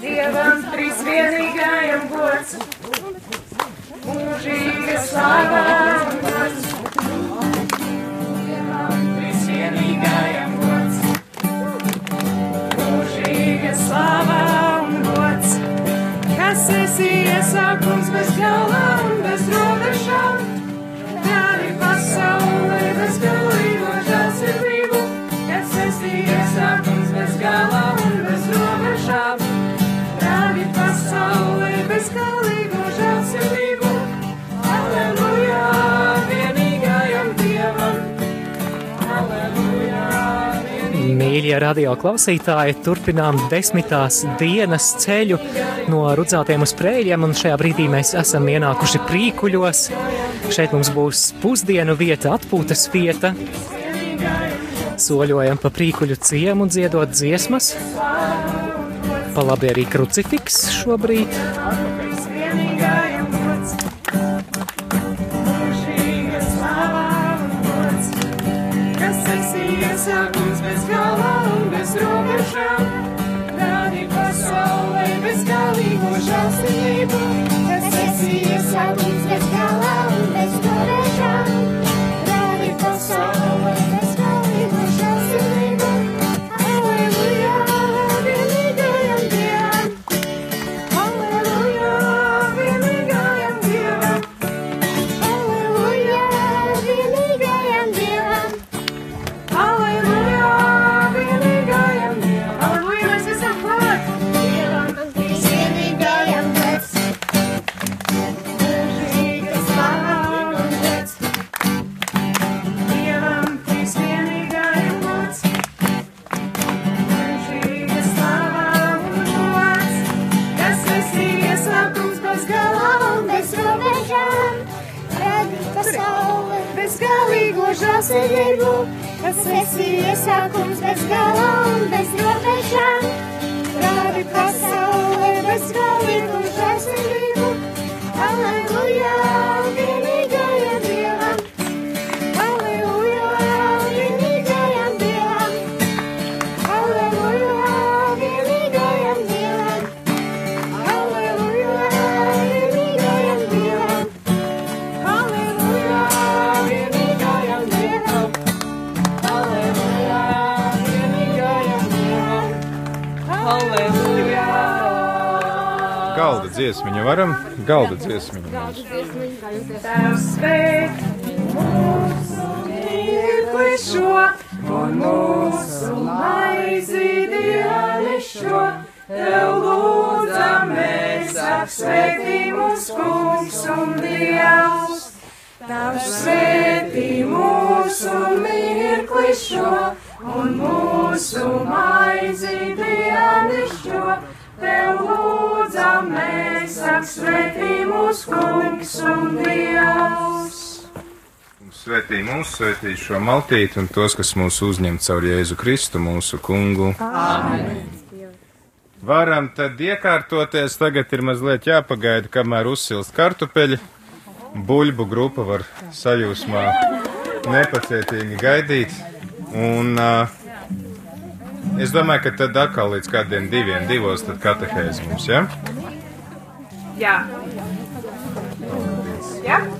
Dievam trīsvienīgajam gods, mūžīga slava un gods. Dievam trīsvienīgajam gods, mūžīga slava un gods. Kas esi iesākums bez gala Mīļie radio klausītāji, turpinām desmitās dienas ceļu no rudzātiem uz prēļiem, un šajā brīdī mēs esam ienākuši prīkuļos. Šeit mums būs pusdienu vieta, atpūtas vieta. Soļojam pa prīkuļu ciemu, dziedot dziesmas. Pa labi arī krucifiks šobrīd. vienīgajam gods. Mūžīga Kas esi iesākums radi pasauli bez galīgo žālsirdību. Kas esi iesākums bez galā un bez robežām, Galda dziesmiņu varam? Galda dziesmiņu. Tavs svēt mūsu mirkli šo un mūsu maizi dienu šo. Tev lūdzam mēs apsvētī mūsu kungs un dievs. Tavs svētī mūsu mirkli šo un mūsu maizi dienu šo. Tev lūdzam mēs apsvētī mūsu kungs un dievs. Svētī mūs, svētī šo maltīti un tos, kas mūs uzņem caur Jēzu Kristu, mūsu kungu. Amen. Varam tad iekārtoties, tagad ir mazliet jāpagaida, kamēr uzsilst kartupeļi. Buļbu grupa var sajūsmā nepacietīgi gaidīt. Un uh, es domāju, ka tad atkal līdz kādiem diviem, divos tad katehēzi mums, ja? Yeah. Oh, yeah?